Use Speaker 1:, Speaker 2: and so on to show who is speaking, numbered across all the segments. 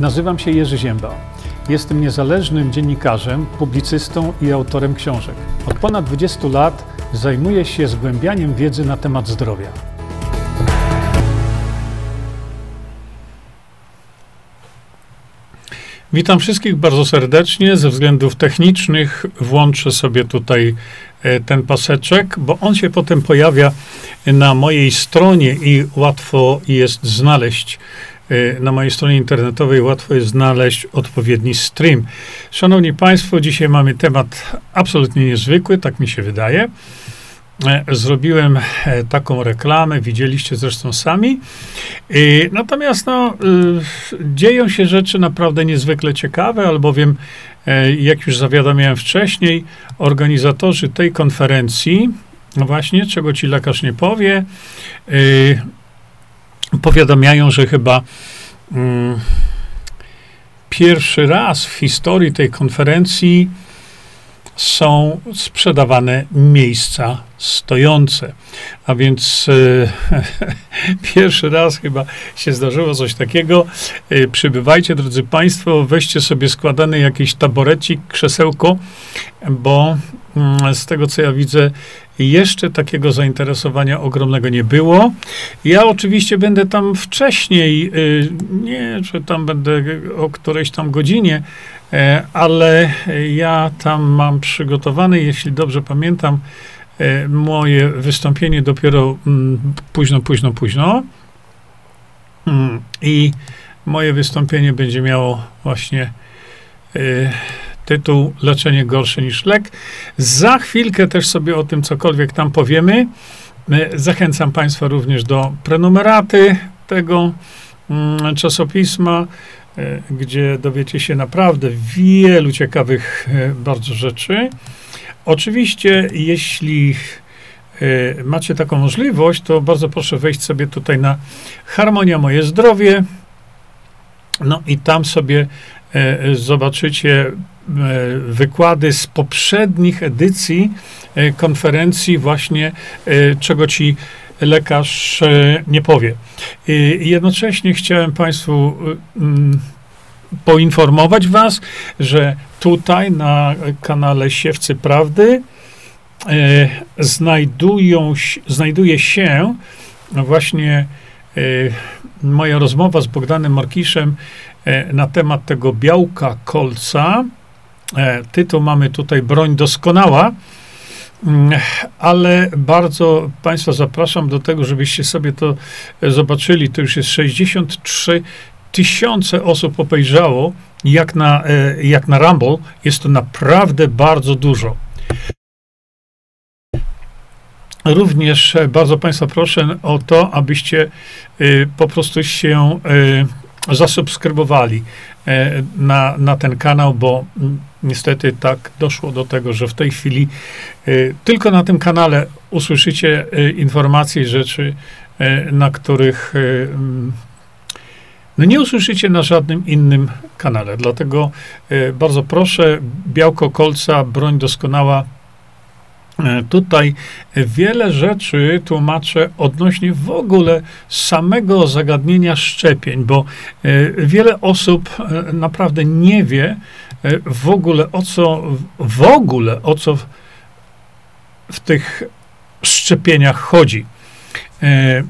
Speaker 1: Nazywam się Jerzy Ziemba. Jestem niezależnym dziennikarzem, publicystą i autorem książek. Od ponad 20 lat zajmuję się zgłębianiem wiedzy na temat zdrowia. Witam wszystkich bardzo serdecznie. Ze względów technicznych włączę sobie tutaj e, ten paseczek, bo on się potem pojawia na mojej stronie i łatwo jest znaleźć na mojej stronie internetowej łatwo jest znaleźć odpowiedni stream. Szanowni Państwo, dzisiaj mamy temat absolutnie niezwykły, tak mi się wydaje. E, zrobiłem e, taką reklamę, widzieliście zresztą sami. Natomiast no, y, dzieją się rzeczy naprawdę niezwykle ciekawe, albowiem, e, jak już zawiadamiałem wcześniej, organizatorzy tej konferencji, no właśnie, czego ci lekarz nie powie, y, powiadamiają, że chyba mm, pierwszy raz w historii tej konferencji są sprzedawane miejsca stojące. A więc e, pierwszy raz chyba się zdarzyło coś takiego. E, przybywajcie, drodzy Państwo, weźcie sobie składany jakiś taborecik, krzesełko, bo z tego co ja widzę, jeszcze takiego zainteresowania ogromnego nie było. Ja oczywiście będę tam wcześniej, y, nie, że tam będę o którejś tam godzinie, e, ale ja tam mam przygotowane, jeśli dobrze pamiętam, e, moje wystąpienie dopiero mm, późno, późno, późno. Mm, I moje wystąpienie będzie miało właśnie y, tytuł Leczenie gorsze niż lek. Za chwilkę też sobie o tym cokolwiek tam powiemy. E, zachęcam Państwa również do prenumeraty tego mm, czasopisma, e, gdzie dowiecie się naprawdę wielu ciekawych e, bardzo rzeczy. Oczywiście, jeśli macie taką możliwość, to bardzo proszę wejść sobie tutaj na Harmonia Moje Zdrowie. No i tam sobie zobaczycie E, wykłady z poprzednich edycji e, konferencji właśnie, e, czego ci lekarz nie powie. I jednocześnie chciałem Państwu mm, poinformować Was, że tutaj na kanale Siewcy Prawdy znajdują, znajduje się właśnie moja rozmowa z Bogdanem Markiszem na temat tego białka kolca, E, tytuł mamy tutaj Broń doskonała, mm, ale bardzo Państwa zapraszam do tego, żebyście sobie to zobaczyli. To już jest 63 tysiące osób obejrzało, jak na, e, jak na Rumble. Jest to naprawdę bardzo dużo. Również bardzo Państwa proszę o to, abyście e, po prostu się zasubskrybowali na, na ten kanał, bo niestety tak doszło do tego, że w tej chwili y, tylko na tym kanale usłyszycie y, informacje i rzeczy, na których mm, no nie usłyszycie na żadnym innym kanale. Dlatego bardzo proszę, białko kolca, broń doskonała. Tutaj wiele rzeczy tłumaczę odnośnie w ogóle samego zagadnienia szczepień, bo wiele osób naprawdę nie wie, E, w ogóle o co, w ogóle o co w, tych szczepieniach chodzi. E,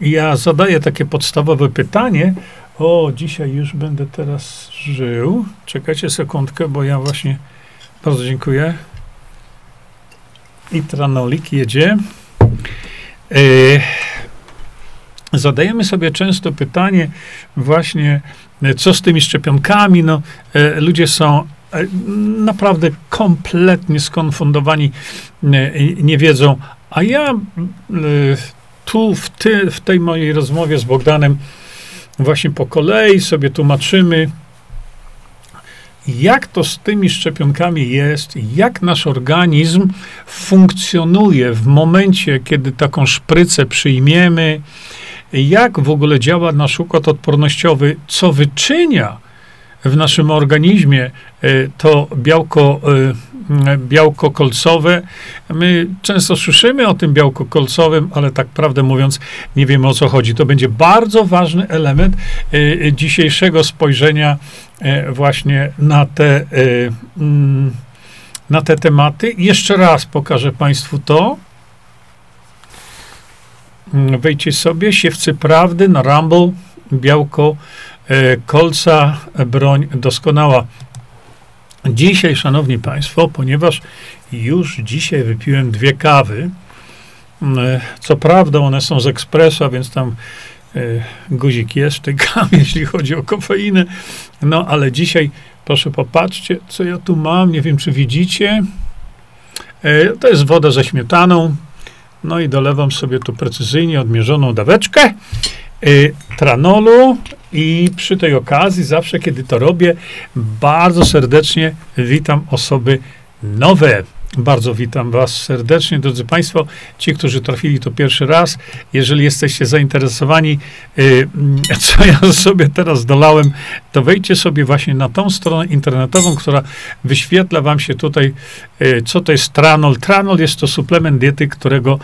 Speaker 1: ja zadaję takie podstawowe pytanie. O, dzisiaj już będę teraz żył. Czekajcie sekundkę, bo ja właśnie bardzo dziękuję. I tranolik jedzie. E, zadajemy sobie często pytanie właśnie co z tymi szczepionkami? No, e, ludzie są e, naprawdę kompletnie skonfundowani, e, nie wiedzą. A ja tu w, ty, w tej mojej rozmowie z Bogdanem właśnie po kolei sobie tłumaczymy, jak to z tymi szczepionkami jest, jak nasz organizm funkcjonuje w momencie, kiedy taką szprycę przyjmiemy, jak w ogóle działa nasz układ odpornościowy, co wyczynia w naszym organizmie, to białko, białko kolcowe. My często słyszymy o tym białku kolcowym, ale tak prawdę mówiąc, nie wiemy o co chodzi. To będzie bardzo ważny element dzisiejszego spojrzenia właśnie na te, na te tematy. Jeszcze raz pokażę Państwu to. Mm, wejdźcie sobie, siewcy prawdy na Rumble, białko, e, kolca, broń doskonała. Dzisiaj, szanowni państwo, ponieważ już dzisiaj wypiłem dwie kawy, mm, e, co prawda one są z ekspresu, a więc tam e, guzik jest tej kawie, jeśli chodzi o kofeinę, no ale dzisiaj, proszę popatrzcie, co ja tu mam, nie wiem, czy widzicie, to jest woda ze śmietaną, no i dolewam sobie tu precyzyjnie odmierzoną daweczkę y, tranolu i przy tej okazji, zawsze kiedy to robię, bardzo serdecznie witam osoby nowe. Bardzo witam Was serdecznie, drodzy Państwo, ci, którzy trafili to pierwszy raz. Jeżeli jesteście zainteresowani, y, co ja sobie teraz dolałem, to wejdźcie sobie właśnie na tą stronę internetową, która wyświetla Wam się tutaj, y, co to jest Tranol. Tranol jest to suplement diety, którego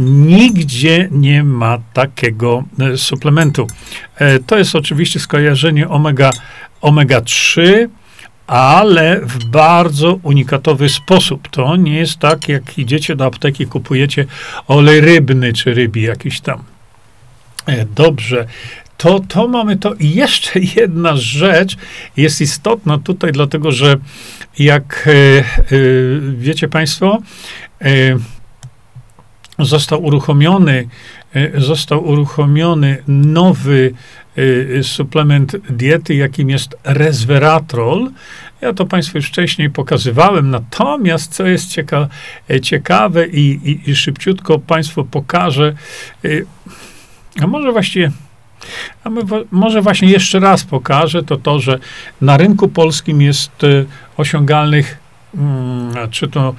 Speaker 1: nigdzie nie ma takiego y, suplementu. To jest oczywiście skojarzenie omega, omega 3 ale w bardzo unikatowy sposób. To nie jest tak, jak idziecie do apteki, kupujecie olej rybny czy rybi jakiś tam. E, dobrze. To, to mamy to. I jeszcze jedna rzecz jest istotna tutaj, dlatego że jak e, e, wiecie Państwo, został uruchomiony, został uruchomiony nowy Y, suplement diety, jakim jest resveratrol. Ja to Państwu już wcześniej pokazywałem, natomiast co jest cieka e, ciekawe i, i, i, szybciutko Państwu pokażę, a może właściwie, a może właśnie jeszcze raz pokażę, to to, że na rynku polskim jest osiągalnych, mm, czy to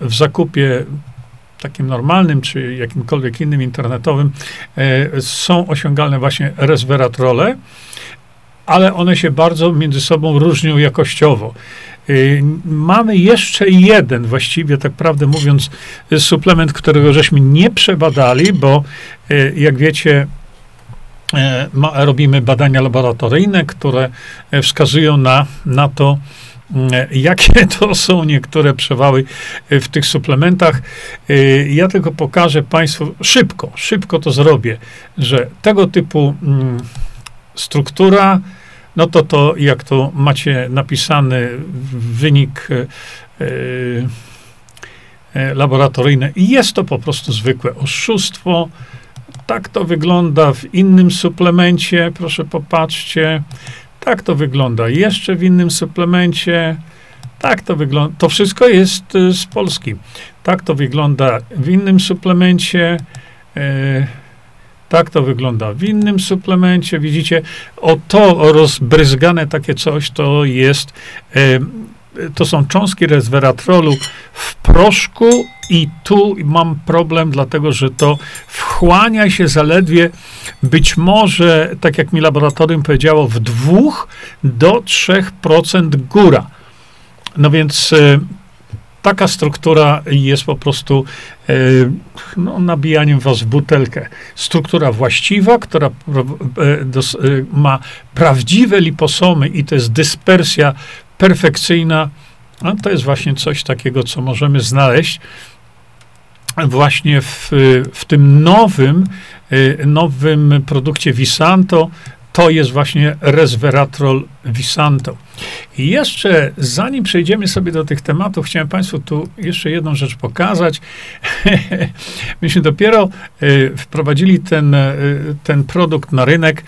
Speaker 1: w zakupie takim normalnym, czy jakimkolwiek innym internetowym, e, są osiągalne właśnie resveratrole, ale one się bardzo między sobą różnią jakościowo. E, mamy jeszcze jeden, właściwie tak prawdę mówiąc, suplement, którego żeśmy nie przebadali, bo e, jak wiecie, robimy badania laboratoryjne, które wskazują na, na to, jakie to są niektóre przewały e, w tych suplementach. E, ja tylko pokażę Państwu szybko, szybko to zrobię, że tego typu mm, struktura, no to to, jak to macie napisany wynik laboratoryjny, jest to po prostu zwykłe oszustwo. Tak to wygląda w innym suplemencie, proszę popatrzcie. Tak to wygląda. Jeszcze w innym suplemencie. Tak to wygląda. To wszystko jest y, z Polski. Tak to wygląda w innym suplemencie. E, tak to wygląda w innym suplemencie. Widzicie, o to rozbryzgane takie coś to jest e, to są cząstki resveratrolu w proszku i tu mam problem, dlatego że to wchłania się zaledwie być może, tak jak mi laboratorium powiedziało, w 2 do 3% góra. No więc e, taka struktura jest po prostu e, no, nabijaniem was w butelkę. Struktura właściwa, która e, dos, ma prawdziwe liposomy i to jest dyspersja perfekcyjna, a to jest właśnie coś takiego, co możemy znaleźć właśnie w, w tym nowym, y, nowym produkcie Visanto, to jest właśnie resveratrol Visanto. I jeszcze, zanim przejdziemy sobie do tych tematów, chciałem Państwu tu jeszcze jedną rzecz pokazać. Myśmy dopiero y, wprowadzili ten, y, ten produkt na rynek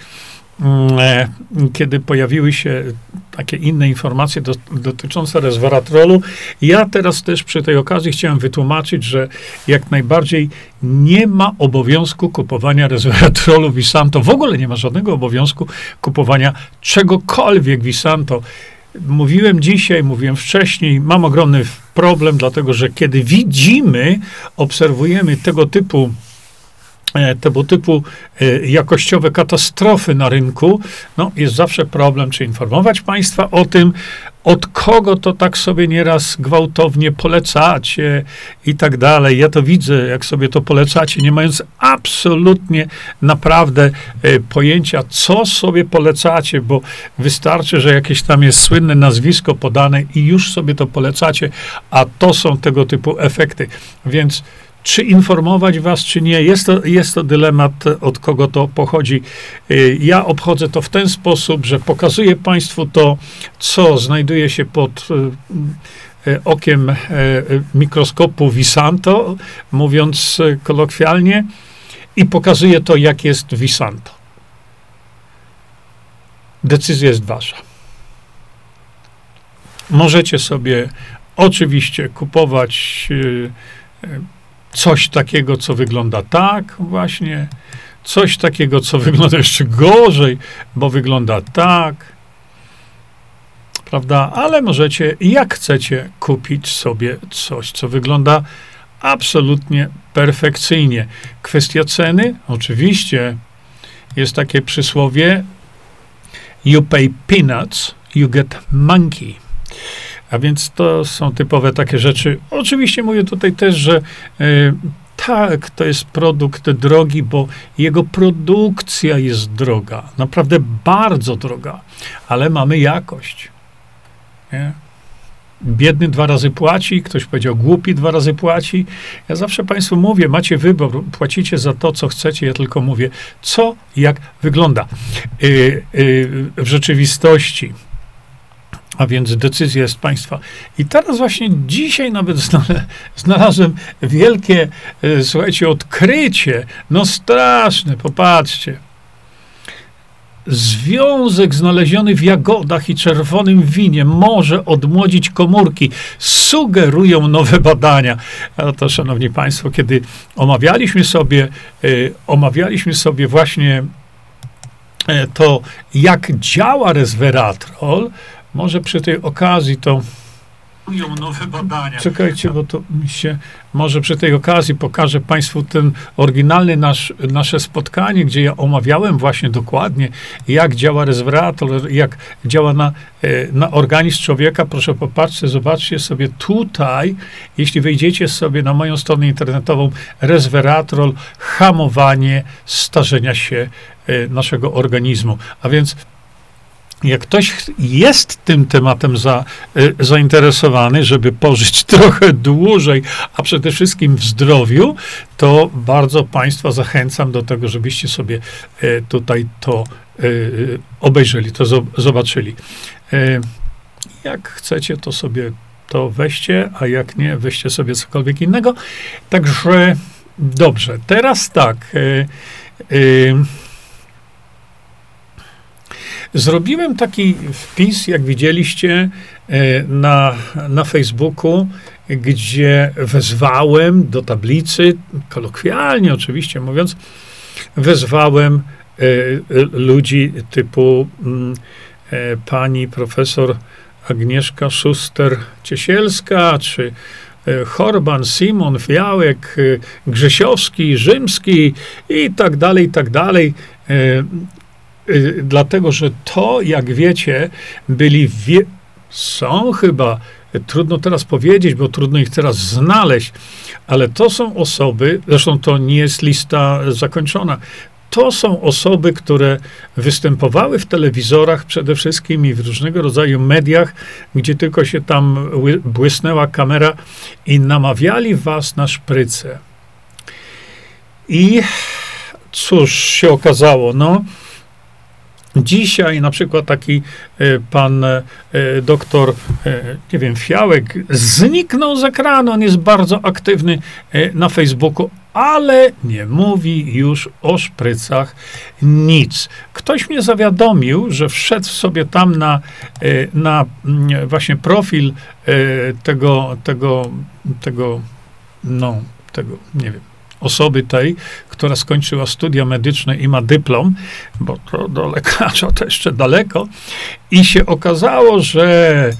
Speaker 1: kiedy pojawiły się takie inne informacje do, dotyczące resveratrolu. Ja teraz też przy tej okazji chciałem wytłumaczyć, że jak najbardziej nie ma obowiązku kupowania resveratrolu Visanto. W ogóle nie ma żadnego obowiązku kupowania czegokolwiek Visanto. Mówiłem dzisiaj, mówiłem wcześniej, mam ogromny problem, dlatego że kiedy widzimy, obserwujemy tego typu e, tego typu e, jakościowe katastrofy na rynku, no jest zawsze problem, czy informować państwa o tym, od kogo to tak sobie nieraz gwałtownie polecacie i tak dalej. Ja to widzę, jak sobie to polecacie, nie mając absolutnie naprawdę e, pojęcia, co sobie polecacie, bo wystarczy, że jakieś tam jest słynne nazwisko podane i już sobie to polecacie, a to są tego typu efekty. Więc czy informować was, czy nie. Jest to, jest to dylemat, od kogo to pochodzi. Y, ja obchodzę to w ten sposób, że pokazuję Państwu to, co znajduje się pod y, y, okiem mikroskopu Visanto, mówiąc kolokwialnie, i pokazuję to, jak jest Visanto. Decyzja jest wasza. Możecie sobie oczywiście kupować coś takiego, co wygląda tak właśnie, coś takiego, co wygląda jeszcze gorzej, bo wygląda tak, prawda? Ale możecie, jak chcecie, kupić sobie coś, co wygląda absolutnie perfekcyjnie. Kwestia ceny, oczywiście, jest takie przysłowie: You pay peanuts, you get monkey. A więc to są typowe takie rzeczy. Oczywiście mówię tutaj też, że y, tak, to jest produkt drogi, bo jego produkcja jest droga. Naprawdę bardzo droga, ale mamy jakość. Nie? Biedny dwa razy płaci, ktoś powiedział głupi dwa razy płaci. Ja zawsze Państwu mówię, macie wybór, płacicie za to, co chcecie. Ja tylko mówię, co, jak wygląda. Yy, yy, w rzeczywistości a więc decyzja jest państwa. I teraz właśnie dzisiaj nawet znalazłem wielkie, e, słuchajcie, odkrycie. No straszne, popatrzcie. Związek znaleziony w jagodach i czerwonym winie może odmłodzić komórki. Sugerują nowe badania. A to, szanowni państwo, kiedy omawialiśmy sobie, y, omawialiśmy sobie właśnie y, to, jak działa resveratrol, może przy tej okazji to.
Speaker 2: nowe badania.
Speaker 1: Czekajcie, bo to mi się. Może przy tej okazji pokażę Państwu ten oryginalny nasz, nasze spotkanie, gdzie ja omawiałem właśnie dokładnie, jak działa resveratrol, jak działa na, e, na organizm człowieka. Proszę popatrzcie, zobaczcie sobie tutaj, jeśli wejdziecie sobie na moją stronę internetową, resveratrol, hamowanie starzenia się e, naszego organizmu. A więc jak ktoś jest tym tematem za, y, zainteresowany, żeby pożyć trochę dłużej, a przede wszystkim w zdrowiu, to bardzo Państwa zachęcam do tego, żebyście sobie y, tutaj to y, obejrzeli, to zobaczyli. Jak chcecie, to sobie to weźcie, a jak nie, weźcie sobie cokolwiek innego. Także dobrze, teraz tak. Zrobiłem taki wpis, jak widzieliście, e, na, na Facebooku, gdzie wezwałem do tablicy, kolokwialnie oczywiście mówiąc, wezwałem e, ludzi typu mm, e, pani profesor Agnieszka Szuster-Ciesielska, czy Horban, Simon, Fiałek, Grzesiowski, Rzymski i tak dalej, i tak dalej. Y, dlatego że to, jak wiecie, byli wie... są chyba, trudno teraz powiedzieć, bo trudno ich teraz znaleźć, ale to są osoby, zresztą to nie jest lista zakończona, to są osoby, które występowały w telewizorach przede wszystkim i w różnego rodzaju mediach, gdzie tylko się tam błysnęła kamera i namawiali was na szprycę. I cóż się okazało? No, Dzisiaj na przykład taki e, pan e, doktor, e, nie wiem, Fiałek zniknął z ekranu, on jest bardzo aktywny na Facebooku, ale nie mówi już o szprycach nic. Ktoś mnie zawiadomił, że wszedł sobie tam na, na mm, właśnie profil tego, tego, tego, no, tego, nie wiem, osoby tej, która skończyła studia medyczne i ma dyplom, bo to do lekarza to jeszcze daleko, i się okazało, że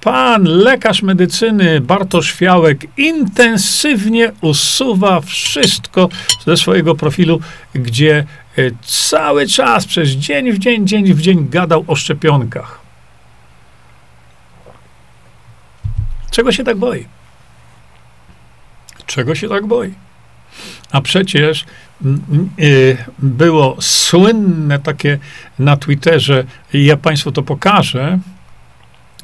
Speaker 1: pan lekarz medycyny Bartosz Fiałek intensywnie usuwa wszystko ze swojego profilu, gdzie e, cały czas, przez dzień w dzień, dzień w dzień gadał o szczepionkach. Czego się tak boi? Czego się tak boi? A przecież y, było słynne takie na Twitterze, ja Państwu to pokażę.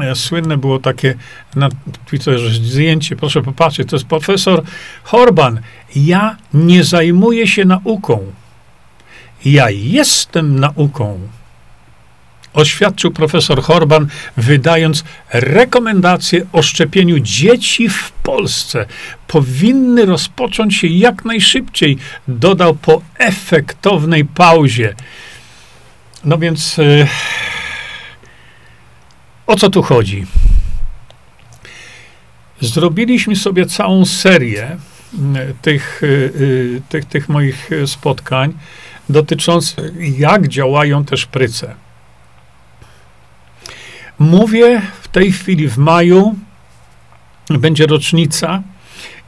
Speaker 1: E, słynne było takie na Twitterze zdjęcie, proszę popatrzeć, to jest profesor Horban. Ja nie zajmuję się nauką. Ja jestem nauką oświadczył profesor Horban, wydając rekomendacje o szczepieniu dzieci w Polsce. Powinny rozpocząć się jak najszybciej, dodał po efektownej pauzie. No więc yy, o co tu chodzi? Zrobiliśmy sobie całą serię tych, yy, tych, tych moich spotkań dotyczących, jak działają te szpryce. Mówię w tej chwili w maju, będzie rocznica,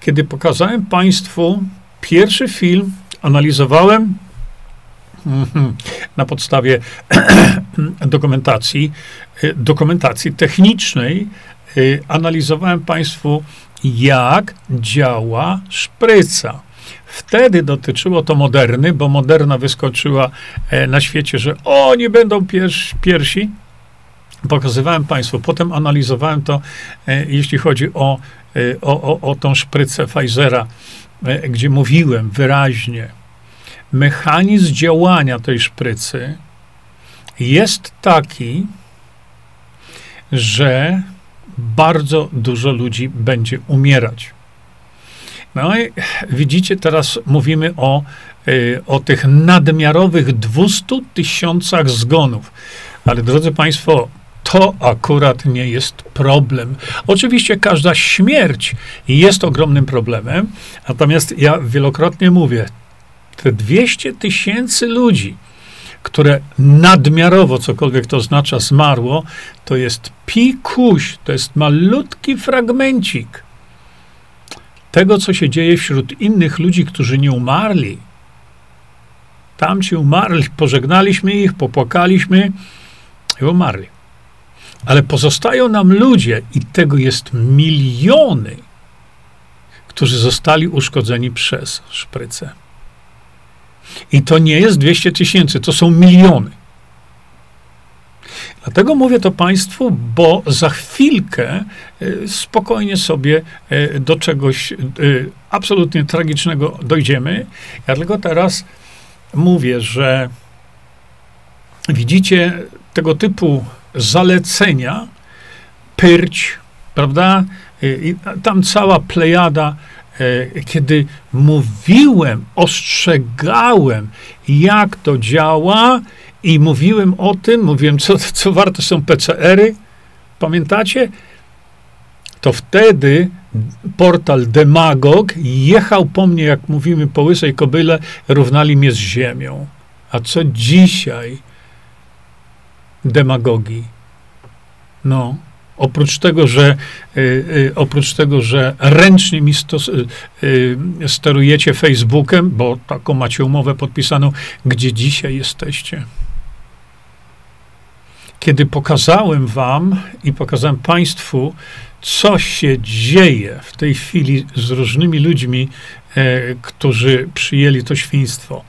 Speaker 1: kiedy pokazałem Państwu pierwszy film, analizowałem mhm, na podstawie dokumentacji, y, dokumentacji technicznej, y, analizowałem Państwu, jak działa szpryca. Wtedy dotyczyło to Moderny, bo Moderna wyskoczyła e, na świecie, że o, nie będą piersi, pokazywałem Państwu, potem analizowałem to, e, jeśli chodzi o, e, o, o, o tą szprycę Pfizera, e, gdzie mówiłem wyraźnie, mechanizm działania tej szprycy jest taki, że bardzo dużo ludzi będzie umierać. No i widzicie, teraz mówimy o, o tych nadmiarowych 200 tysiącach zgonów. Ale drodzy Państwo, to akurat nie jest problem. Oczywiście każda śmierć jest ogromnym problemem, natomiast ja wielokrotnie mówię, te 200 tysięcy ludzi, które nadmiarowo, cokolwiek to oznacza, zmarło, to jest pikuś, to jest malutki fragmencik tego, co się dzieje wśród innych ludzi, którzy nie umarli. Tamci umarli, pożegnaliśmy ich, popłakaliśmy i umarli. Ale pozostają nam ludzie, i tego jest miliony, którzy zostali uszkodzeni przez szprycę. I to nie jest 200 tysięcy, to są miliony. Dlatego mówię to Państwu, bo za chwilkę y, spokojnie sobie y, do czegoś y, absolutnie tragicznego dojdziemy. Ja tylko teraz mówię, że widzicie tego typu zalecenia, pyrć, prawda? I tam cała plejada, e, kiedy mówiłem, ostrzegałem, jak to działa, i mówiłem o tym, mówiłem, co, co warte są PCR-y, pamiętacie? To wtedy portal Demagog jechał po mnie, jak mówimy, po łysej kobyle, równali mnie z ziemią. A co dzisiaj? Demagogii. No, oprócz tego, że y, y, oprócz tego, że ręcznie mi stos, y, sterujecie Facebookiem, bo taką macie umowę podpisaną, gdzie dzisiaj jesteście. Kiedy pokazałem wam i pokazałem państwu, co się dzieje w tej chwili z różnymi ludźmi, e, którzy przyjęli to świństwo.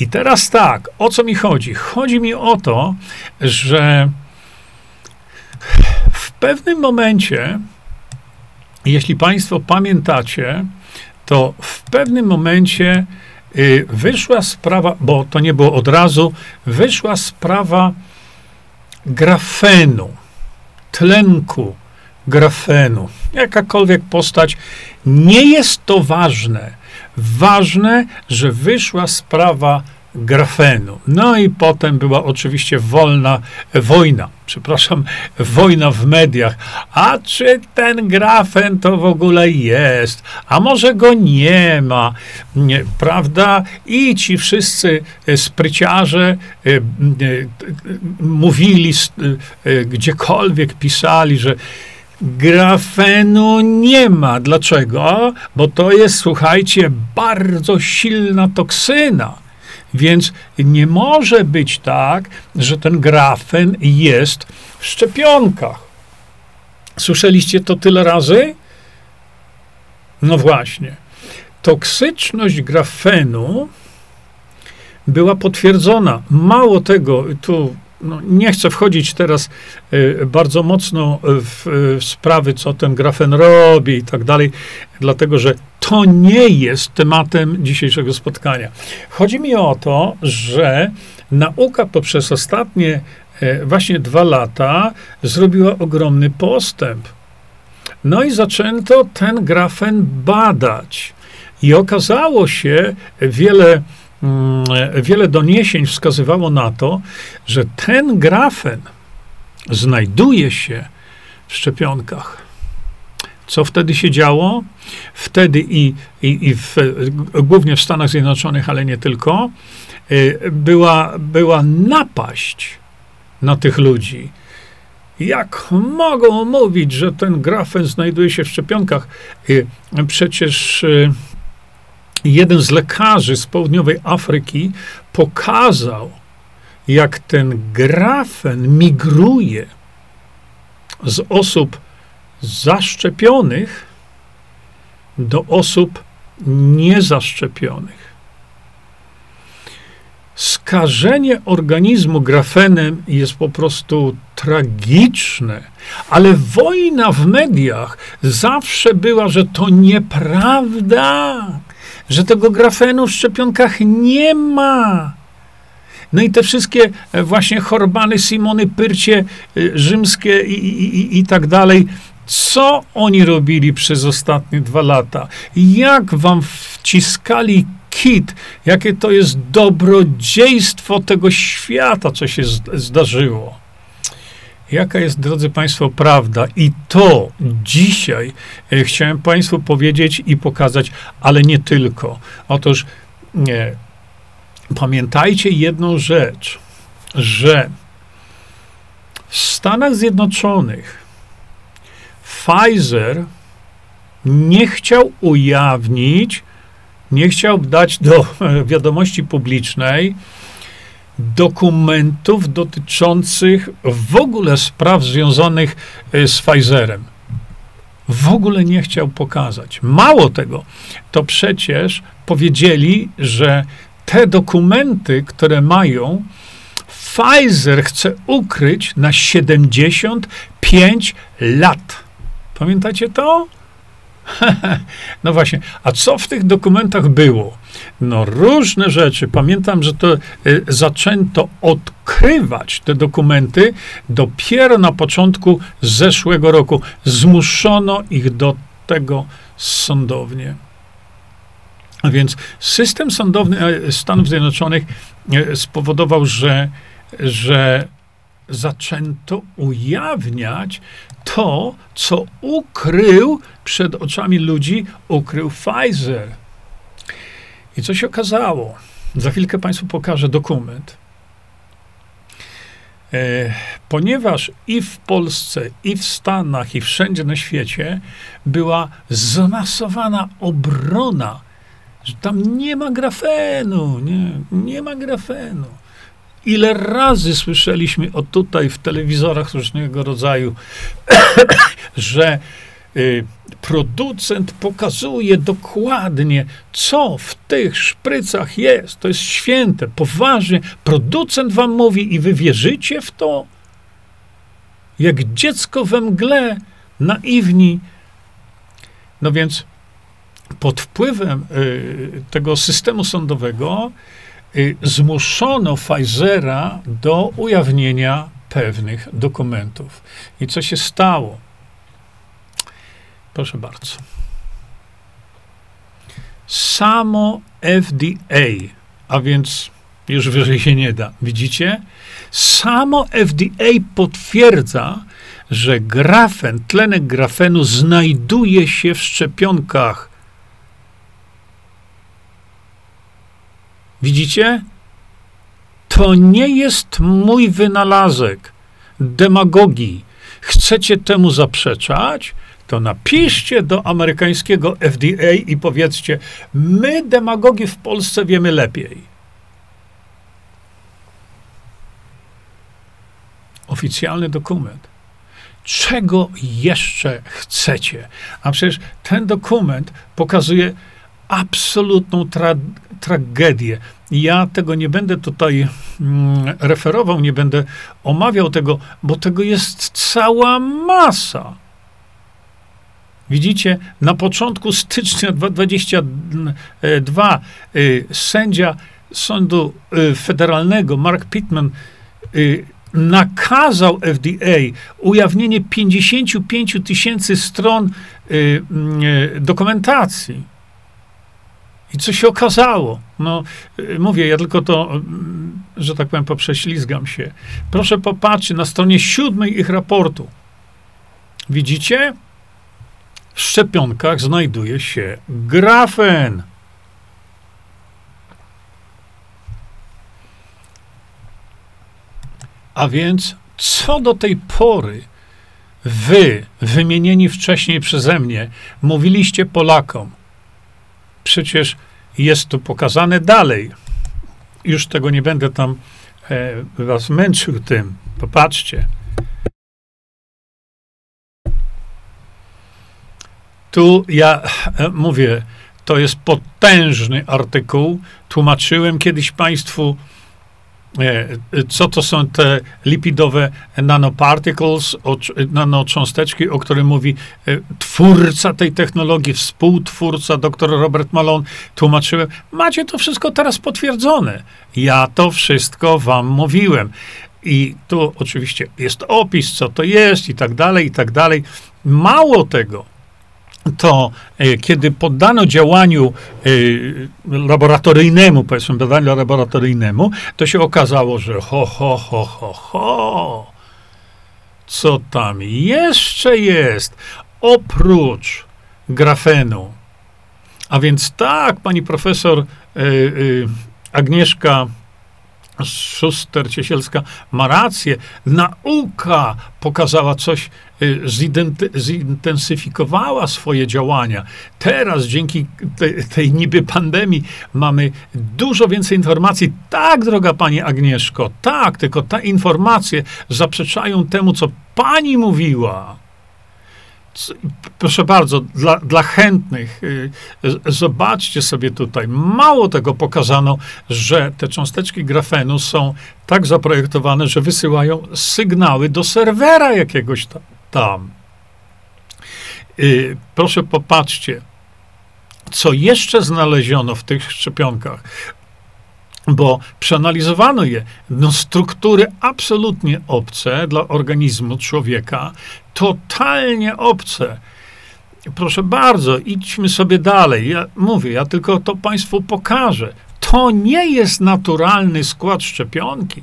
Speaker 1: I teraz tak, o co mi chodzi? Chodzi mi o to, że w pewnym momencie, jeśli Państwo pamiętacie, to w pewnym momencie y, wyszła sprawa, bo to nie było od razu, wyszła sprawa grafenu, tlenku grafenu. Jakakolwiek postać, nie jest to ważne. Ważne, że wyszła sprawa grafenu. No i potem była oczywiście wolna, wojna, przepraszam, wojna w mediach. A czy ten grafen to w ogóle jest? A może go nie ma? Nie, prawda? I ci wszyscy spryciarze e, e, mówili, e, gdziekolwiek pisali, że grafenu nie ma. Dlaczego? Bo to jest, słuchajcie, bardzo silna toksyna. Więc nie może być tak, że ten grafen jest w szczepionkach. Słyszeliście to tyle razy? No właśnie. Toksyczność grafenu była potwierdzona. Mało tego, tu no, nie chcę wchodzić teraz y, bardzo mocno w, w, sprawy, co ten grafen robi i tak dalej, dlatego że to nie jest tematem dzisiejszego spotkania. Chodzi mi o to, że nauka poprzez ostatnie y, właśnie dwa lata zrobiła ogromny postęp. No i zaczęto ten grafen badać. I okazało się wiele wiele doniesień wskazywało na to, że ten grafen znajduje się w szczepionkach. Co wtedy się działo? Wtedy i, i, i w, głównie w Stanach Zjednoczonych, ale nie tylko, y, była, była napaść na tych ludzi. Jak mogą mówić, że ten grafen znajduje się w szczepionkach? Y, przecież y, jeden z lekarzy z południowej Afryki pokazał, jak ten grafen migruje z osób zaszczepionych do osób niezaszczepionych. Skażenie organizmu grafenem jest po prostu tragiczne, ale wojna w mediach zawsze była, że to nieprawda że tego grafenu w szczepionkach nie ma. No i te wszystkie e, właśnie chorbany, Simony, Pyrcie e, rzymskie i, i, i, i tak dalej. Co oni robili przez ostatnie dwa lata? Jak wam wciskali kit? Jakie to jest dobrodziejstwo tego świata, co się zdarzyło? Jaka jest, drodzy Państwo, prawda? I to dzisiaj e, chciałem Państwu powiedzieć i pokazać, ale nie tylko. Otóż nie, pamiętajcie jedną rzecz, że w Stanach Zjednoczonych Pfizer nie chciał ujawnić, nie chciał dać do wiadomości publicznej, dokumentów dotyczących w ogóle spraw związanych e, z Pfizerem. W ogóle nie chciał pokazać. Mało tego, to przecież powiedzieli, że te dokumenty, które mają, Pfizer chce ukryć na 75 lat. Pamiętacie to? no właśnie, a co w tych dokumentach było? No różne rzeczy. Pamiętam, że to y, zaczęto odkrywać te dokumenty dopiero na początku zeszłego roku. Zmuszono ich do tego sądownie. A więc system sądowny e, Stanów Zjednoczonych e, spowodował, że, że zaczęto ujawniać to, co ukrył przed oczami ludzi, ukrył Pfizer. I co się okazało? Za chwilkę Państwu pokażę dokument. E, ponieważ i w Polsce, i w Stanach, i wszędzie na świecie była zmasowana obrona, że tam nie ma grafenu, nie, nie ma grafenu. Ile razy słyszeliśmy o tutaj w telewizorach różnego rodzaju, że y, producent pokazuje dokładnie, co w tych szprycach jest. To jest święte, poważnie. Producent wam mówi i wy wierzycie w to? Jak dziecko we mgle, naiwni. No więc pod wpływem y, tego systemu sądowego zmuszono Pfizera do ujawnienia pewnych dokumentów. I co się stało? Proszę bardzo. Samo FDA, a więc już wyżej się nie da, widzicie? Samo FDA potwierdza, że grafen, tlenek grafenu znajduje się w szczepionkach Widzicie? To nie jest mój wynalazek demagogii. chcecie temu zaprzeczać, to napiszcie do amerykańskiego FDA i powiedzcie, my demagogi w Polsce wiemy lepiej. Oficjalny dokument. Czego jeszcze chcecie? A przecież ten dokument pokazuje absolutną tra tragedię. Ja tego nie będę tutaj mm, referował, nie będę omawiał tego, bo tego jest cała masa. Widzicie, na początku stycznia 2022 y, sędzia Sądu y, Federalnego Mark Pittman y, nakazał FDA ujawnienie 55 tysięcy stron dokumentacji. I co się okazało? No, mówię, ja tylko to, że tak powiem, poprześlizgam się. Proszę popatrzeć na stronie siódmej ich raportu. Widzicie? W szczepionkach znajduje się grafen. A więc, co do tej pory wy, wymienieni wcześniej przeze mnie, mówiliście Polakom? Przecież jest tu pokazane dalej. Już tego nie będę tam e, was męczył tym. Popatrzcie. Tu ja e, mówię, to jest potężny artykuł. Tłumaczyłem kiedyś Państwu, co to są te lipidowe nanoparticles, nanocząsteczki, o których mówi e, twórca tej technologii, współtwórca, dr Robert Malone. Tłumaczyłem. Macie to wszystko teraz potwierdzone. Ja to wszystko wam mówiłem. I tu oczywiście jest opis, co to jest i tak dalej, i tak dalej. Mało tego, to e, kiedy poddano działaniu e, laboratoryjnemu, powiedzmy badaniu laboratoryjnemu, to się okazało, że ho, ho, ho, ho, ho, co tam jeszcze jest oprócz grafenu. A więc tak, pani profesor e, Agnieszka Szuster-Ciesielska ma rację. Nauka pokazała coś, zintensyfikowała swoje działania. Teraz dzięki tej, tej niby pandemii mamy dużo więcej informacji. Tak, droga pani Agnieszko, tak, tylko te informacje zaprzeczają temu, co pani mówiła proszę bardzo, dla, dla chętnych, y, zobaczcie sobie tutaj, mało tego pokazano, że te cząsteczki grafenu są tak zaprojektowane, że wysyłają sygnały do serwera jakiegoś tam. Y, proszę popatrzcie, co jeszcze znaleziono w tych szczepionkach bo przeanalizowano je. No, struktury absolutnie obce dla organizmu człowieka, totalnie obce. Proszę bardzo, idźmy sobie dalej. Ja mówię, ja tylko to Państwu pokażę. To nie jest naturalny skład szczepionki.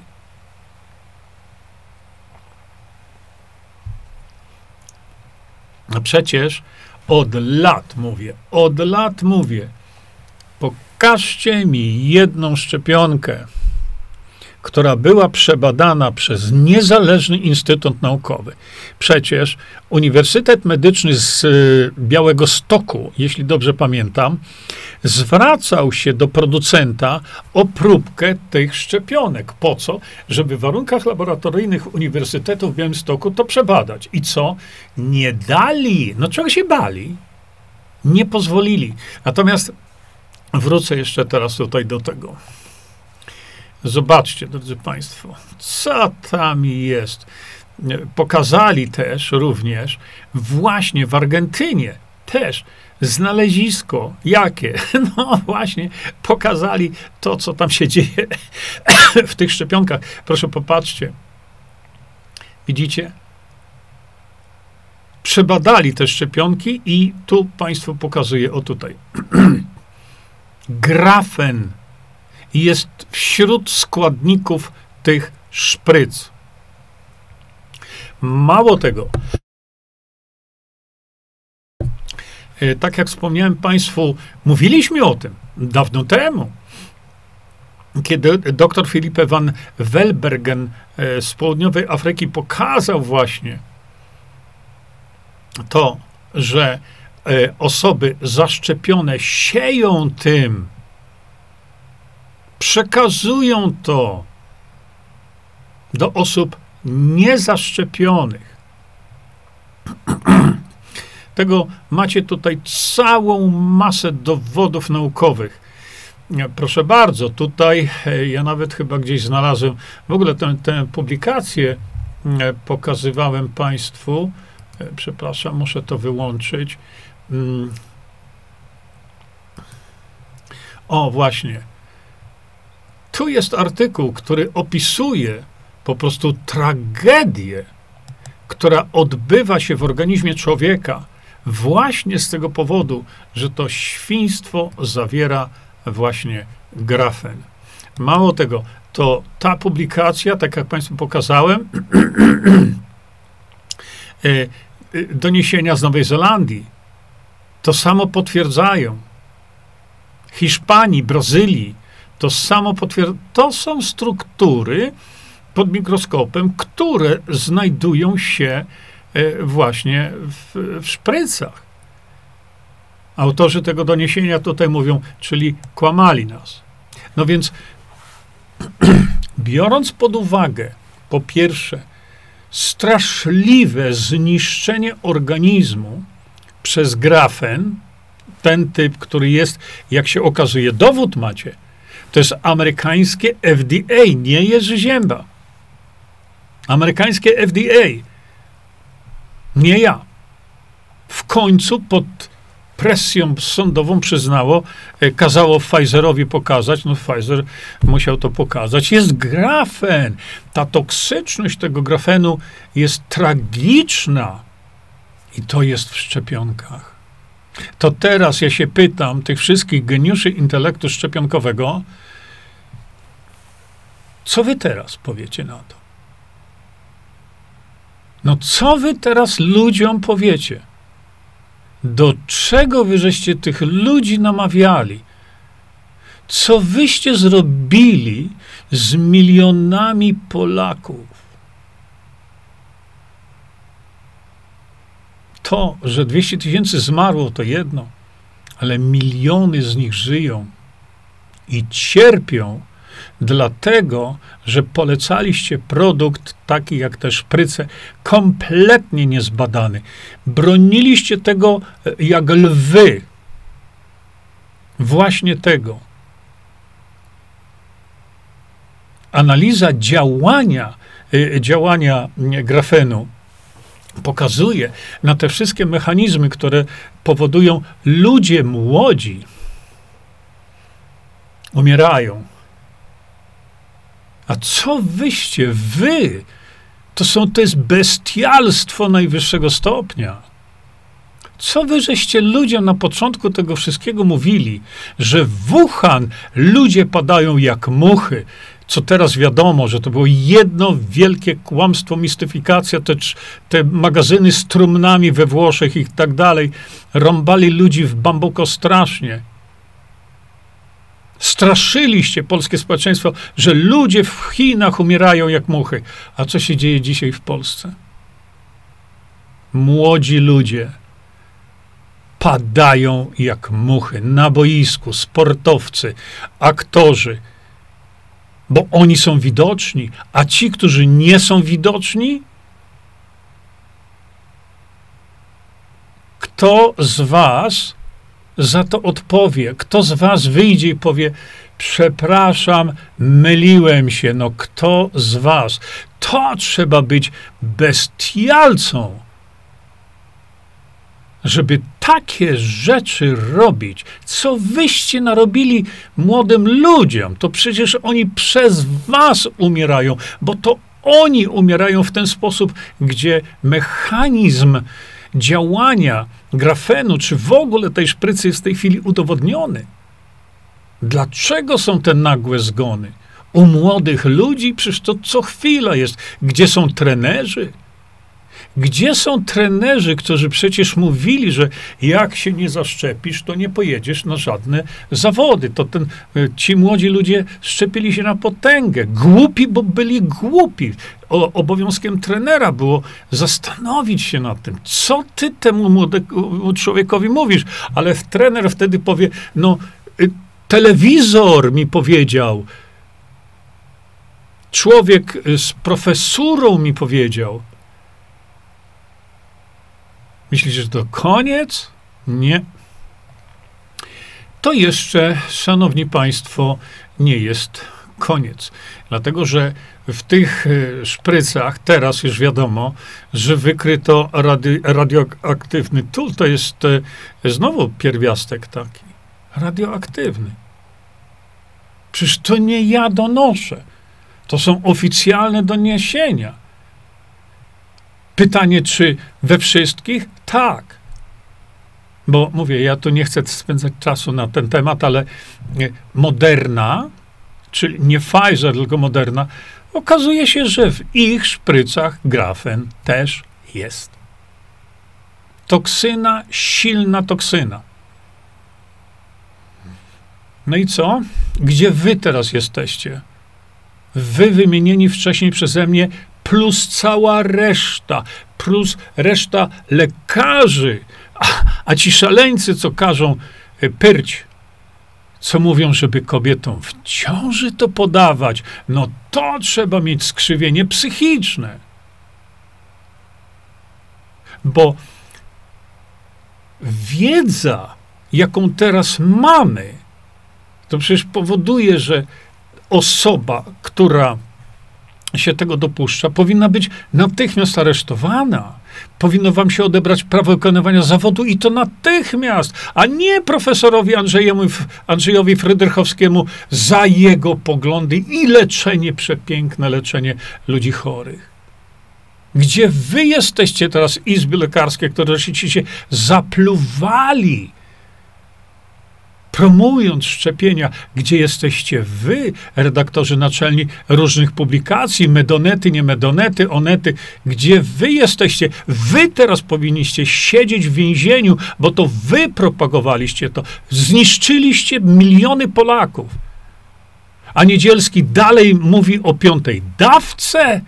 Speaker 1: A przecież od lat mówię, od lat mówię, pokażcie mi jedną szczepionkę, która była przebadana przez niezależny instytut naukowy. Przecież Uniwersytet Medyczny z y, Białego Stoku, jeśli dobrze pamiętam, zwracał się do producenta o próbkę tych szczepionek. Po co? Żeby w warunkach laboratoryjnych Uniwersytetu w Białymstoku to przebadać. I co? Nie dali. No czego się bali? Nie pozwolili. Natomiast wrócę jeszcze teraz tutaj do tego. Zobaczcie, drodzy Państwo, co tam jest. Pokazali też również właśnie w Argentynie też znalezisko. Jakie? No właśnie, pokazali to, co tam się dzieje w tych szczepionkach. Proszę popatrzcie. Widzicie? Przebadali te szczepionki i tu Państwu pokazuję, o tutaj. Grafen jest wśród składników tych szpryc. Mało tego, tak jak wspomniałem Państwu, mówiliśmy o tym dawno temu, kiedy dr Filipe van Welbergen e, z południowej Afryki pokazał właśnie, to, że e, osoby zaszczepione sieją tym, przekazują to do osób niezaszczepionych. Tego macie tutaj całą masę dowodów naukowych. Proszę bardzo, tutaj e, ja nawet chyba gdzieś znalazłem, w ogóle tę, tę publikację e, pokazywałem Państwu. E, przepraszam, muszę to wyłączyć. Mm. O, właśnie. Tu jest artykuł, który opisuje po prostu tragedię, która odbywa się w organizmie człowieka właśnie z tego powodu, że to świństwo zawiera właśnie grafen. Mało tego, to ta publikacja, tak jak Państwu pokazałem, e, e, doniesienia z Nowej Zelandii to samo potwierdzają. Hiszpanii, Brazylii to samo potwierdzają. To są struktury pod mikroskopem, które znajdują się właśnie w, w szprycach. Autorzy tego doniesienia tutaj mówią, czyli kłamali nas. No więc, biorąc pod uwagę, po pierwsze, straszliwe zniszczenie organizmu przez grafen, ten typ, który jest, jak się okazuje, dowód macie, to jest amerykańskie FDA, nie jest zięba. Amerykańskie FDA. Nie ja. W końcu pod presją sądową przyznało, e, kazało Pfizerowi pokazać, no Pfizer musiał to pokazać. Jest grafen. Ta toksyczność tego grafenu jest tragiczna. I to jest w szczepionkach. To teraz ja się pytam tych wszystkich geniuszy intelektu szczepionkowego, co wy teraz powiecie na to? No co wy teraz ludziom powiecie? Do czego wy żeście tych ludzi namawiali? Co wyście zrobili z milionami Polaków? To, że 200 tysięcy zmarło, to jedno, ale miliony z nich żyją i cierpią dlatego, że polecaliście produkt taki jak te szpryce, kompletnie niezbadany. Broniliście tego e, jak lwy. Właśnie tego. Analiza działania, e, działania grafenu pokazuje na te wszystkie mechanizmy, które powodują ludzie młodzi umierają a co wyście, wy? To, są, to jest bestialstwo najwyższego stopnia. Co wy żeście ludziom na początku tego wszystkiego mówili, że w Wuhan ludzie padają jak muchy, co teraz wiadomo, że to było jedno wielkie kłamstwo, mistyfikacja, te, te magazyny z trumnami we Włoszech i tak dalej, rąbali ludzi w bambuko strasznie. Straszyliście polskie społeczeństwo, że ludzie w Chinach umierają jak muchy. A co się dzieje dzisiaj w Polsce? Młodzi ludzie padają jak muchy na boisku, sportowcy, aktorzy, bo oni są widoczni, a ci, którzy nie są widoczni, kto z was za to odpowie. Kto z was wyjdzie i powie, przepraszam, myliłem się. No kto z was? To trzeba być bestialcą, żeby takie rzeczy robić. Co wyście narobili młodym ludziom? To przecież oni przez was umierają, bo to oni umierają w ten sposób, gdzie mechanizm działania grafenu, czy w ogóle tej szprycy jest w tej chwili udowodniony. Dlaczego są te nagłe zgony? U młodych ludzi przecież to co chwila jest. Gdzie są trenerzy? Gdzie są trenerzy, którzy przecież mówili, że jak się nie zaszczepisz, to nie pojedziesz na żadne zawody. To ten, e, ci młodzi ludzie szczepili się na potęgę. Głupi, bo byli głupi. O, obowiązkiem trenera było zastanowić się nad tym, co ty temu młodemu człowiekowi mówisz. Ale trener wtedy powie, no, y, telewizor mi powiedział, człowiek z profesurą mi powiedział. Myślisz, że to koniec? Nie. To jeszcze, szanowni państwo, nie jest koniec. Dlatego, że w tych e, szprycach teraz już wiadomo, że wykryto radi radioaktywny tul. To jest e, znowu pierwiastek taki. Radioaktywny. Przecież to nie ja donoszę. To są oficjalne doniesienia. Pytanie, czy we wszystkich? Tak. Bo mówię, ja tu nie chcę spędzać czasu na ten temat, ale Moderna, czyli nie Pfizer, tylko Moderna, okazuje się, że w ich szprycach grafen też jest. Toksyna, silna toksyna. No i co? Gdzie wy teraz jesteście? Wy wymienieni wcześniej przeze mnie, plus cała reszta, plus reszta lekarzy, a, a ci szaleńcy, co każą e, pyrć, co mówią, żeby kobietom w ciąży to podawać, no to trzeba mieć skrzywienie psychiczne. Bo wiedza, jaką teraz mamy, to przecież powoduje, że osoba, która się tego dopuszcza, powinna być natychmiast aresztowana. Powinno wam się odebrać prawo wykonywania zawodu i to natychmiast, a nie profesorowi Andrzejowi, Andrzejowi Frydrychowskiemu za jego poglądy i leczenie, przepiękne leczenie ludzi chorych. Gdzie wy jesteście teraz, izby lekarskie, które się zapluwali promując szczepienia, gdzie jesteście wy, redaktorzy naczelni różnych publikacji, medonety, nie medonety, onety, gdzie wy jesteście, wy teraz powinniście siedzieć w więzieniu, bo to wy propagowaliście to, zniszczyliście miliony Polaków. A Niedzielski dalej mówi o piątej dawce.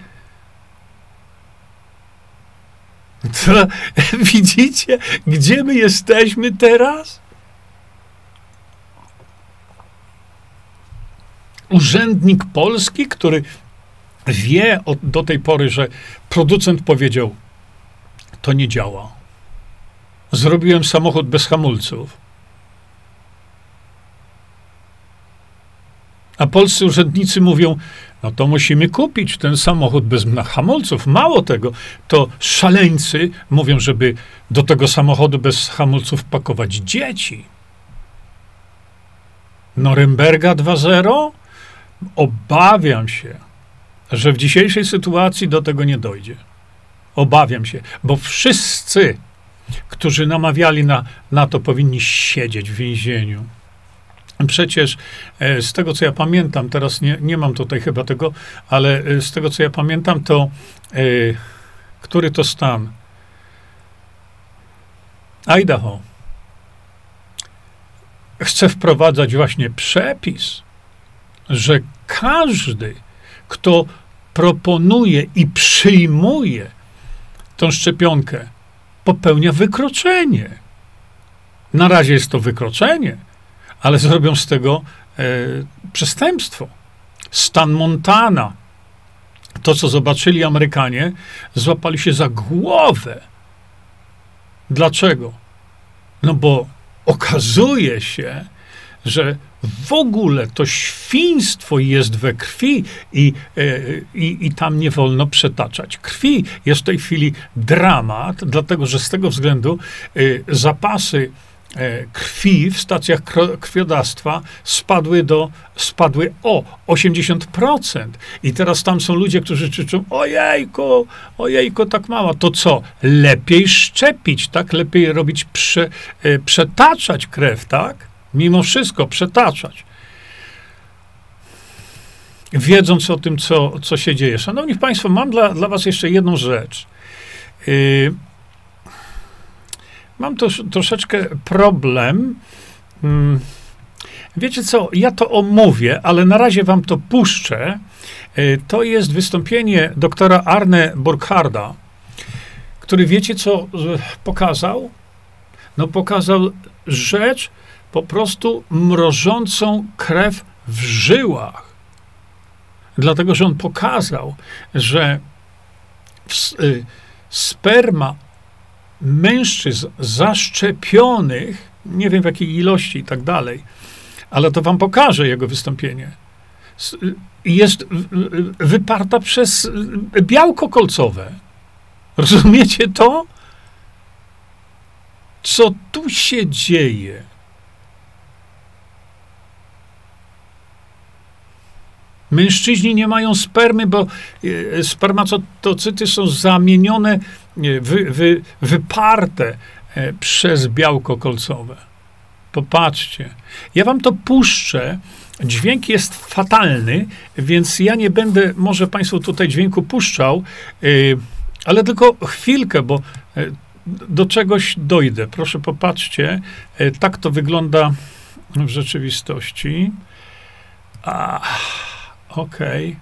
Speaker 1: To, widzicie, gdzie my jesteśmy teraz? Urzędnik polski, który wie od, do tej pory, że producent powiedział, to nie działa. Zrobiłem samochód bez hamulców. A polscy urzędnicy mówią, no to musimy kupić ten samochód bez hamulców. Mało tego, to szaleńcy mówią, żeby do tego samochodu bez hamulców pakować dzieci. Norymberga 2.0? Obawiam się, że w dzisiejszej sytuacji do tego nie dojdzie. Obawiam się, bo wszyscy, którzy namawiali na, na to, powinni siedzieć w więzieniu. Przecież e, z tego, co ja pamiętam, teraz nie, nie mam tutaj chyba tego, ale e, z tego, co ja pamiętam, to e, który to stan? Idaho chce wprowadzać właśnie przepis, że każdy, kto proponuje i przyjmuje tą szczepionkę, popełnia wykroczenie. Na razie jest to wykroczenie, ale zrobią z tego e, przestępstwo. Stan Montana, to co zobaczyli Amerykanie, złapali się za głowę. Dlaczego? No bo okazuje się, że w ogóle to świństwo jest we krwi i, e, i, i tam nie wolno przetaczać krwi. Jest w tej chwili dramat, dlatego że z tego względu e, zapasy e, krwi w stacjach krwiodawstwa spadły do, spadły o 80%. I teraz tam są ludzie, którzy krzyczą, ojejku, ojejku, tak mało. To co? Lepiej szczepić, tak? Lepiej robić, prze, przetaczać krew, tak? Mimo wszystko przetaczać. Wiedząc o tym, co, co się dzieje. Szanowni Państwo, mam dla, dla Was jeszcze jedną rzecz. Y, mam to, troszeczkę problem. Mm, wiecie co, ja to omówię, ale na razie wam to puszczę. Y, to jest wystąpienie doktora Arne Burkharda, który wiecie co pokazał? No pokazał rzecz po prostu mrożącą krew w żyłach. Dlatego, że on pokazał, że y, sperma mężczyzn zaszczepionych, nie wiem w jakiej ilości i tak dalej, ale to wam pokażę jego wystąpienie, y, jest wyparta przez y, białko kolcowe. Rozumiecie to? Co tu się dzieje? Mężczyźni nie mają spermy, bo e, spermatocyty są zamienione, wy, wy, wyparte e, przez białko kolcowe. Popatrzcie. Ja wam to puszczę. Dźwięk jest fatalny, więc ja nie będę może Państwu tutaj dźwięku puszczał, e, ale tylko chwilkę, bo do czegoś dojdę. Proszę popatrzcie. Tak to wygląda w rzeczywistości. Ah. Okay.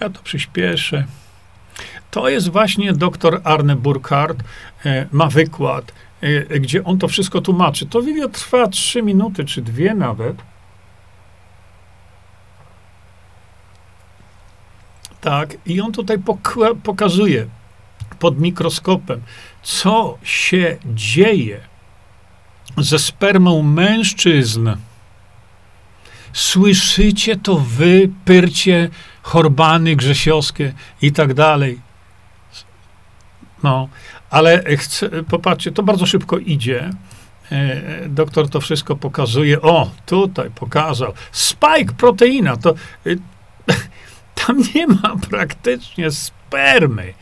Speaker 1: ja to przyspieszę. To jest właśnie doktor Arne Burkhardt, e, ma wykład, e, gdzie on to wszystko tłumaczy. To video trwa trzy minuty, czy dwie nawet. Tak, i on tutaj pokazuje pod mikroskopem, co się dzieje ze spermą mężczyzn Słyszycie to wy, pyrcie, chorbany, grzesiowskie i tak dalej. No, ale chcę, popatrzcie, to bardzo szybko idzie. E, doktor to wszystko pokazuje. O, tutaj pokazał. Spike proteina. To e, tam nie ma praktycznie spermy.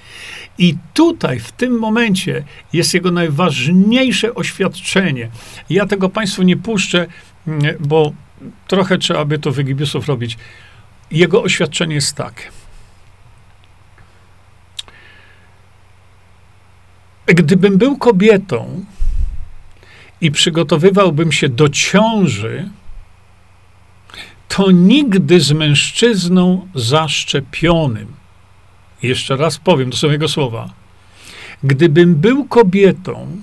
Speaker 1: I tutaj, w tym momencie, jest jego najważniejsze oświadczenie. Ja tego Państwu nie puszczę, bo trochę trzeba by to wygibiusów robić. Jego oświadczenie jest takie. Gdybym był kobietą i przygotowywałbym się do ciąży, to nigdy z mężczyzną zaszczepionym. Jeszcze raz powiem, to są jego słowa. Gdybym był kobietą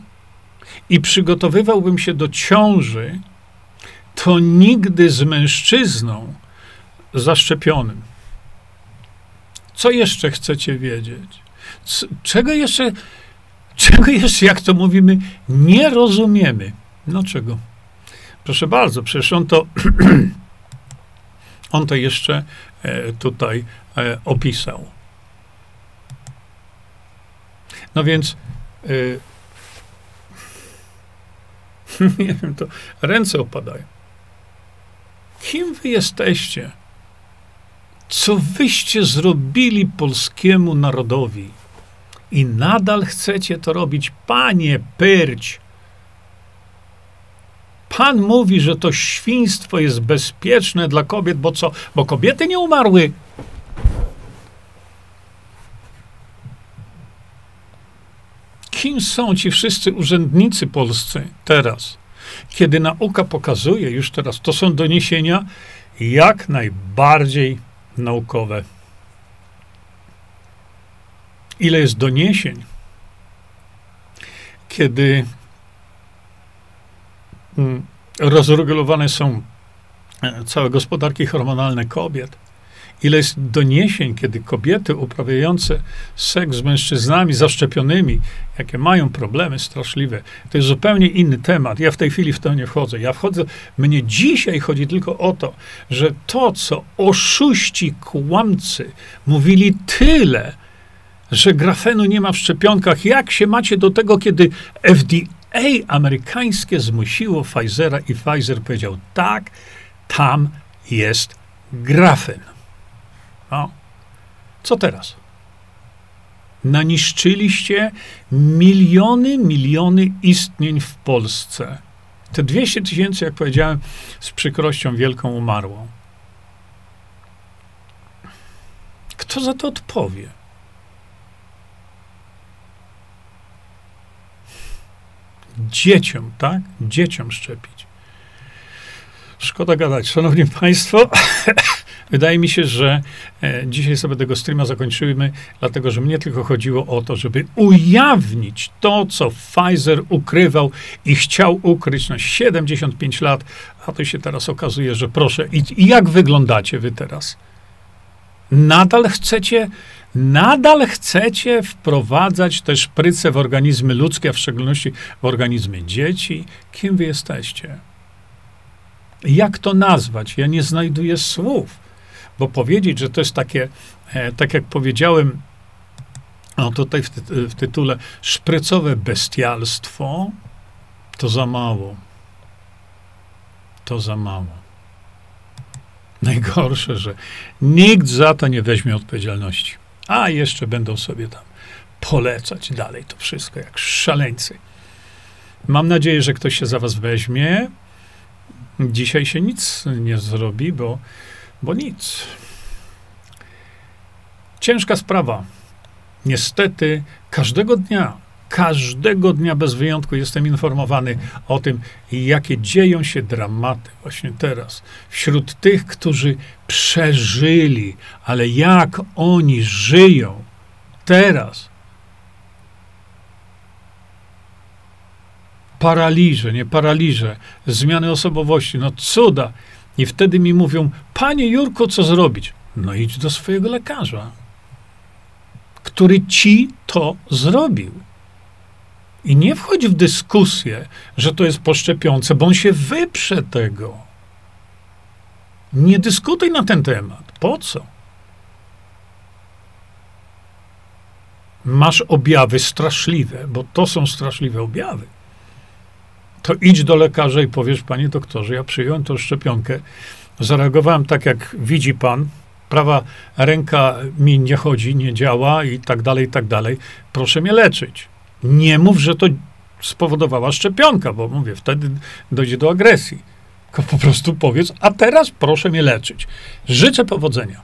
Speaker 1: i przygotowywałbym się do ciąży, to nigdy z mężczyzną zaszczepionym. Co jeszcze chcecie wiedzieć? C czego jeszcze, czego jeszcze, jak to mówimy, nie rozumiemy? No czego? Proszę bardzo, przecież on to, on to jeszcze e, tutaj e, opisał. No więc e, nie wiem, to ręce opadają. Kim wy jesteście? Co wyście zrobili polskiemu narodowi? I nadal chcecie to robić, panie Pyrć. Pan mówi, że to świństwo jest bezpieczne dla kobiet, bo co? Bo kobiety nie umarły. Kim są ci wszyscy urzędnicy polscy teraz? Kiedy nauka pokazuje, już teraz to są doniesienia jak najbardziej naukowe. Ile jest doniesień, kiedy mm, rozregulowane są e, całe gospodarki hormonalne kobiet, Ile jest doniesień, kiedy kobiety uprawiające seks z mężczyznami zaszczepionymi, jakie mają problemy straszliwe, to jest zupełnie inny temat. Ja w tej chwili w to nie wchodzę. Ja wchodzę, mnie dzisiaj chodzi tylko o to, że to, co oszuści, kłamcy mówili tyle, że grafenu nie ma w szczepionkach, jak się macie do tego, kiedy FDA amerykańskie zmusiło Pfizera i Pfizer powiedział tak, tam jest grafen. No. Co teraz? Naniszczyliście miliony, miliony istnień w Polsce. Te 200 tysięcy, jak powiedziałem, z przykrością wielką umarło. Kto za to odpowie? dzieciom, tak? Dzieciom szczepić. Szkoda gadać. Szanowni Państwo, wydaje mi się, że e, dzisiaj sobie tego streama zakończymy, dlatego że mnie tylko chodziło o to, żeby ujawnić to, co Pfizer ukrywał i chciał ukryć na 75 lat, a to się teraz okazuje, że proszę. I, jak wyglądacie wy teraz? Nadal chcecie nadal chcecie wprowadzać te szpryce w organizmy ludzkie, a w szczególności w organizmy dzieci. Kim wy jesteście? Jak to nazwać? Ja nie znajduję słów, bo powiedzieć, że to jest takie, e, tak jak powiedziałem, no tutaj w, ty, w tytule, szprycowe bestialstwo, to za mało. To za mało. Najgorsze, że nikt za to nie weźmie odpowiedzialności. A jeszcze będą sobie tam polecać dalej to wszystko, jak szaleńcy. Mam nadzieję, że ktoś się za was weźmie. Dzisiaj się nic nie zrobi, bo, bo nic. Ciężka sprawa. Niestety, każdego dnia, każdego dnia bez wyjątku jestem informowany o tym, jakie dzieją się dramaty właśnie teraz wśród tych, którzy przeżyli, ale jak oni żyją teraz. Paraliże, nie paraliże, zmiany osobowości, no cuda. I wtedy mi mówią, panie Jurko, co zrobić? No idź do swojego lekarza, który ci to zrobił. I nie wchodź w dyskusję, że to jest poszczepiące, bo on się wyprze tego. Nie dyskutuj na ten temat. Po co? Masz objawy straszliwe, bo to są straszliwe objawy. To idź do lekarza i powiesz, panie doktorze, ja przyjąłem tą szczepionkę. Zareagowałem tak, jak widzi pan. Prawa ręka mi nie chodzi, nie działa i tak dalej, i tak dalej. Proszę mnie leczyć. Nie mów, że to spowodowała szczepionka, bo mówię, wtedy dojdzie do agresji. Tylko po prostu powiedz, a teraz proszę mnie leczyć. Życzę powodzenia.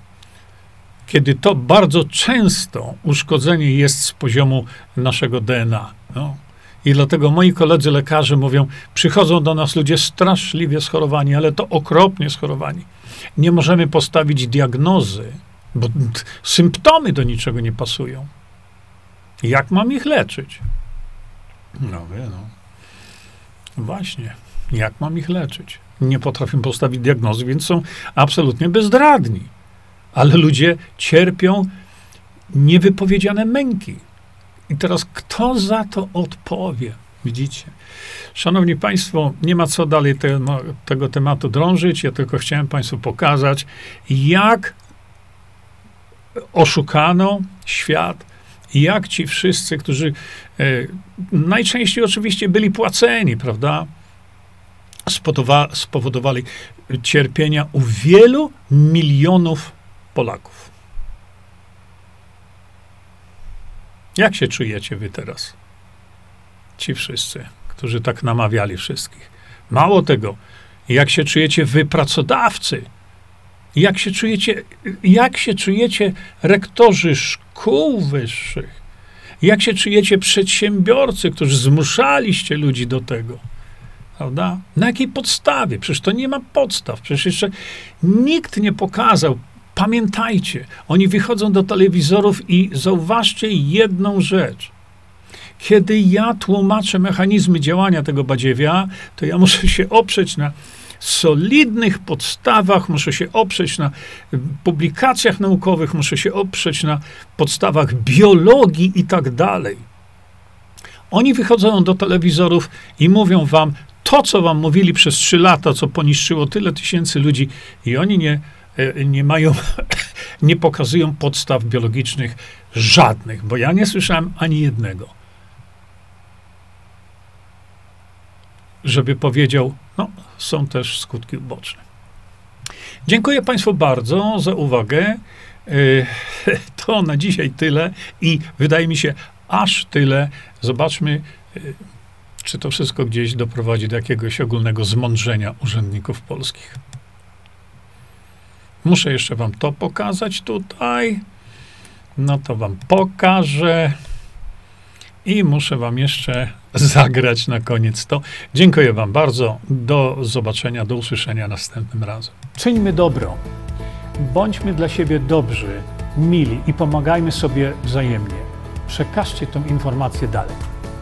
Speaker 1: Kiedy to bardzo często uszkodzenie jest z poziomu naszego DNA. No. I dlatego moi koledzy lekarze mówią, przychodzą do nas ludzie straszliwie schorowani, ale to okropnie schorowani. Nie możemy postawić diagnozy, bo symptomy do niczego nie pasują. Jak mam ich leczyć? No wie, no. Właśnie. Jak mam ich leczyć? Nie potrafią postawić diagnozy, więc są absolutnie bezradni. Ale ludzie cierpią niewypowiedziane męki. I teraz kto za to odpowie? Widzicie? Szanowni Państwo, nie ma co dalej te, tego tematu drążyć. Ja tylko chciałem Państwu pokazać, jak oszukano świat, jak ci wszyscy, którzy e, najczęściej oczywiście byli płaceni, prawda? Spodowa- spowodowali cierpienia u wielu milionów Polaków. Jak się czujecie wy teraz? Ci wszyscy, którzy tak namawiali wszystkich. Mało tego, jak się czujecie wy pracodawcy? Jak się czujecie, jak się czujecie rektorzy szkół wyższych? Jak się czujecie przedsiębiorcy, którzy zmuszaliście ludzi do tego? Prawda? Na jakiej podstawie? Przecież to nie ma podstaw. Przecież jeszcze nikt nie pokazał. Pamiętajcie, oni wychodzą do telewizorów i zauważcie jedną rzecz. Kiedy ja tłumaczę mechanizmy działania tego badziewia, to ja muszę się oprzeć na solidnych podstawach, muszę się oprzeć na publikacjach naukowych, muszę się oprzeć na podstawach biologii i tak dalej. Oni wychodzą do telewizorów i mówią wam to, co wam mówili przez trzy lata, co poniszczyło tyle tysięcy ludzi, i oni nie, nie mają, nie pokazują podstaw biologicznych żadnych, bo ja nie słyszałem ani jednego. Żeby powiedział, no, są też skutki uboczne. Dziękuję Państwu bardzo za uwagę. E, to na dzisiaj tyle i wydaje mi się aż tyle. Zobaczmy, e, czy to wszystko gdzieś doprowadzi do jakiegoś ogólnego zmądrzenia urzędników polskich. Muszę jeszcze Wam to pokazać tutaj. No to Wam pokażę. I muszę Wam jeszcze zagrać na koniec to. Dziękuję Wam bardzo. Do zobaczenia, do usłyszenia następnym razem. Czyńmy dobro. Bądźmy dla siebie dobrzy, mili i pomagajmy sobie wzajemnie. Przekażcie tę informację dalej.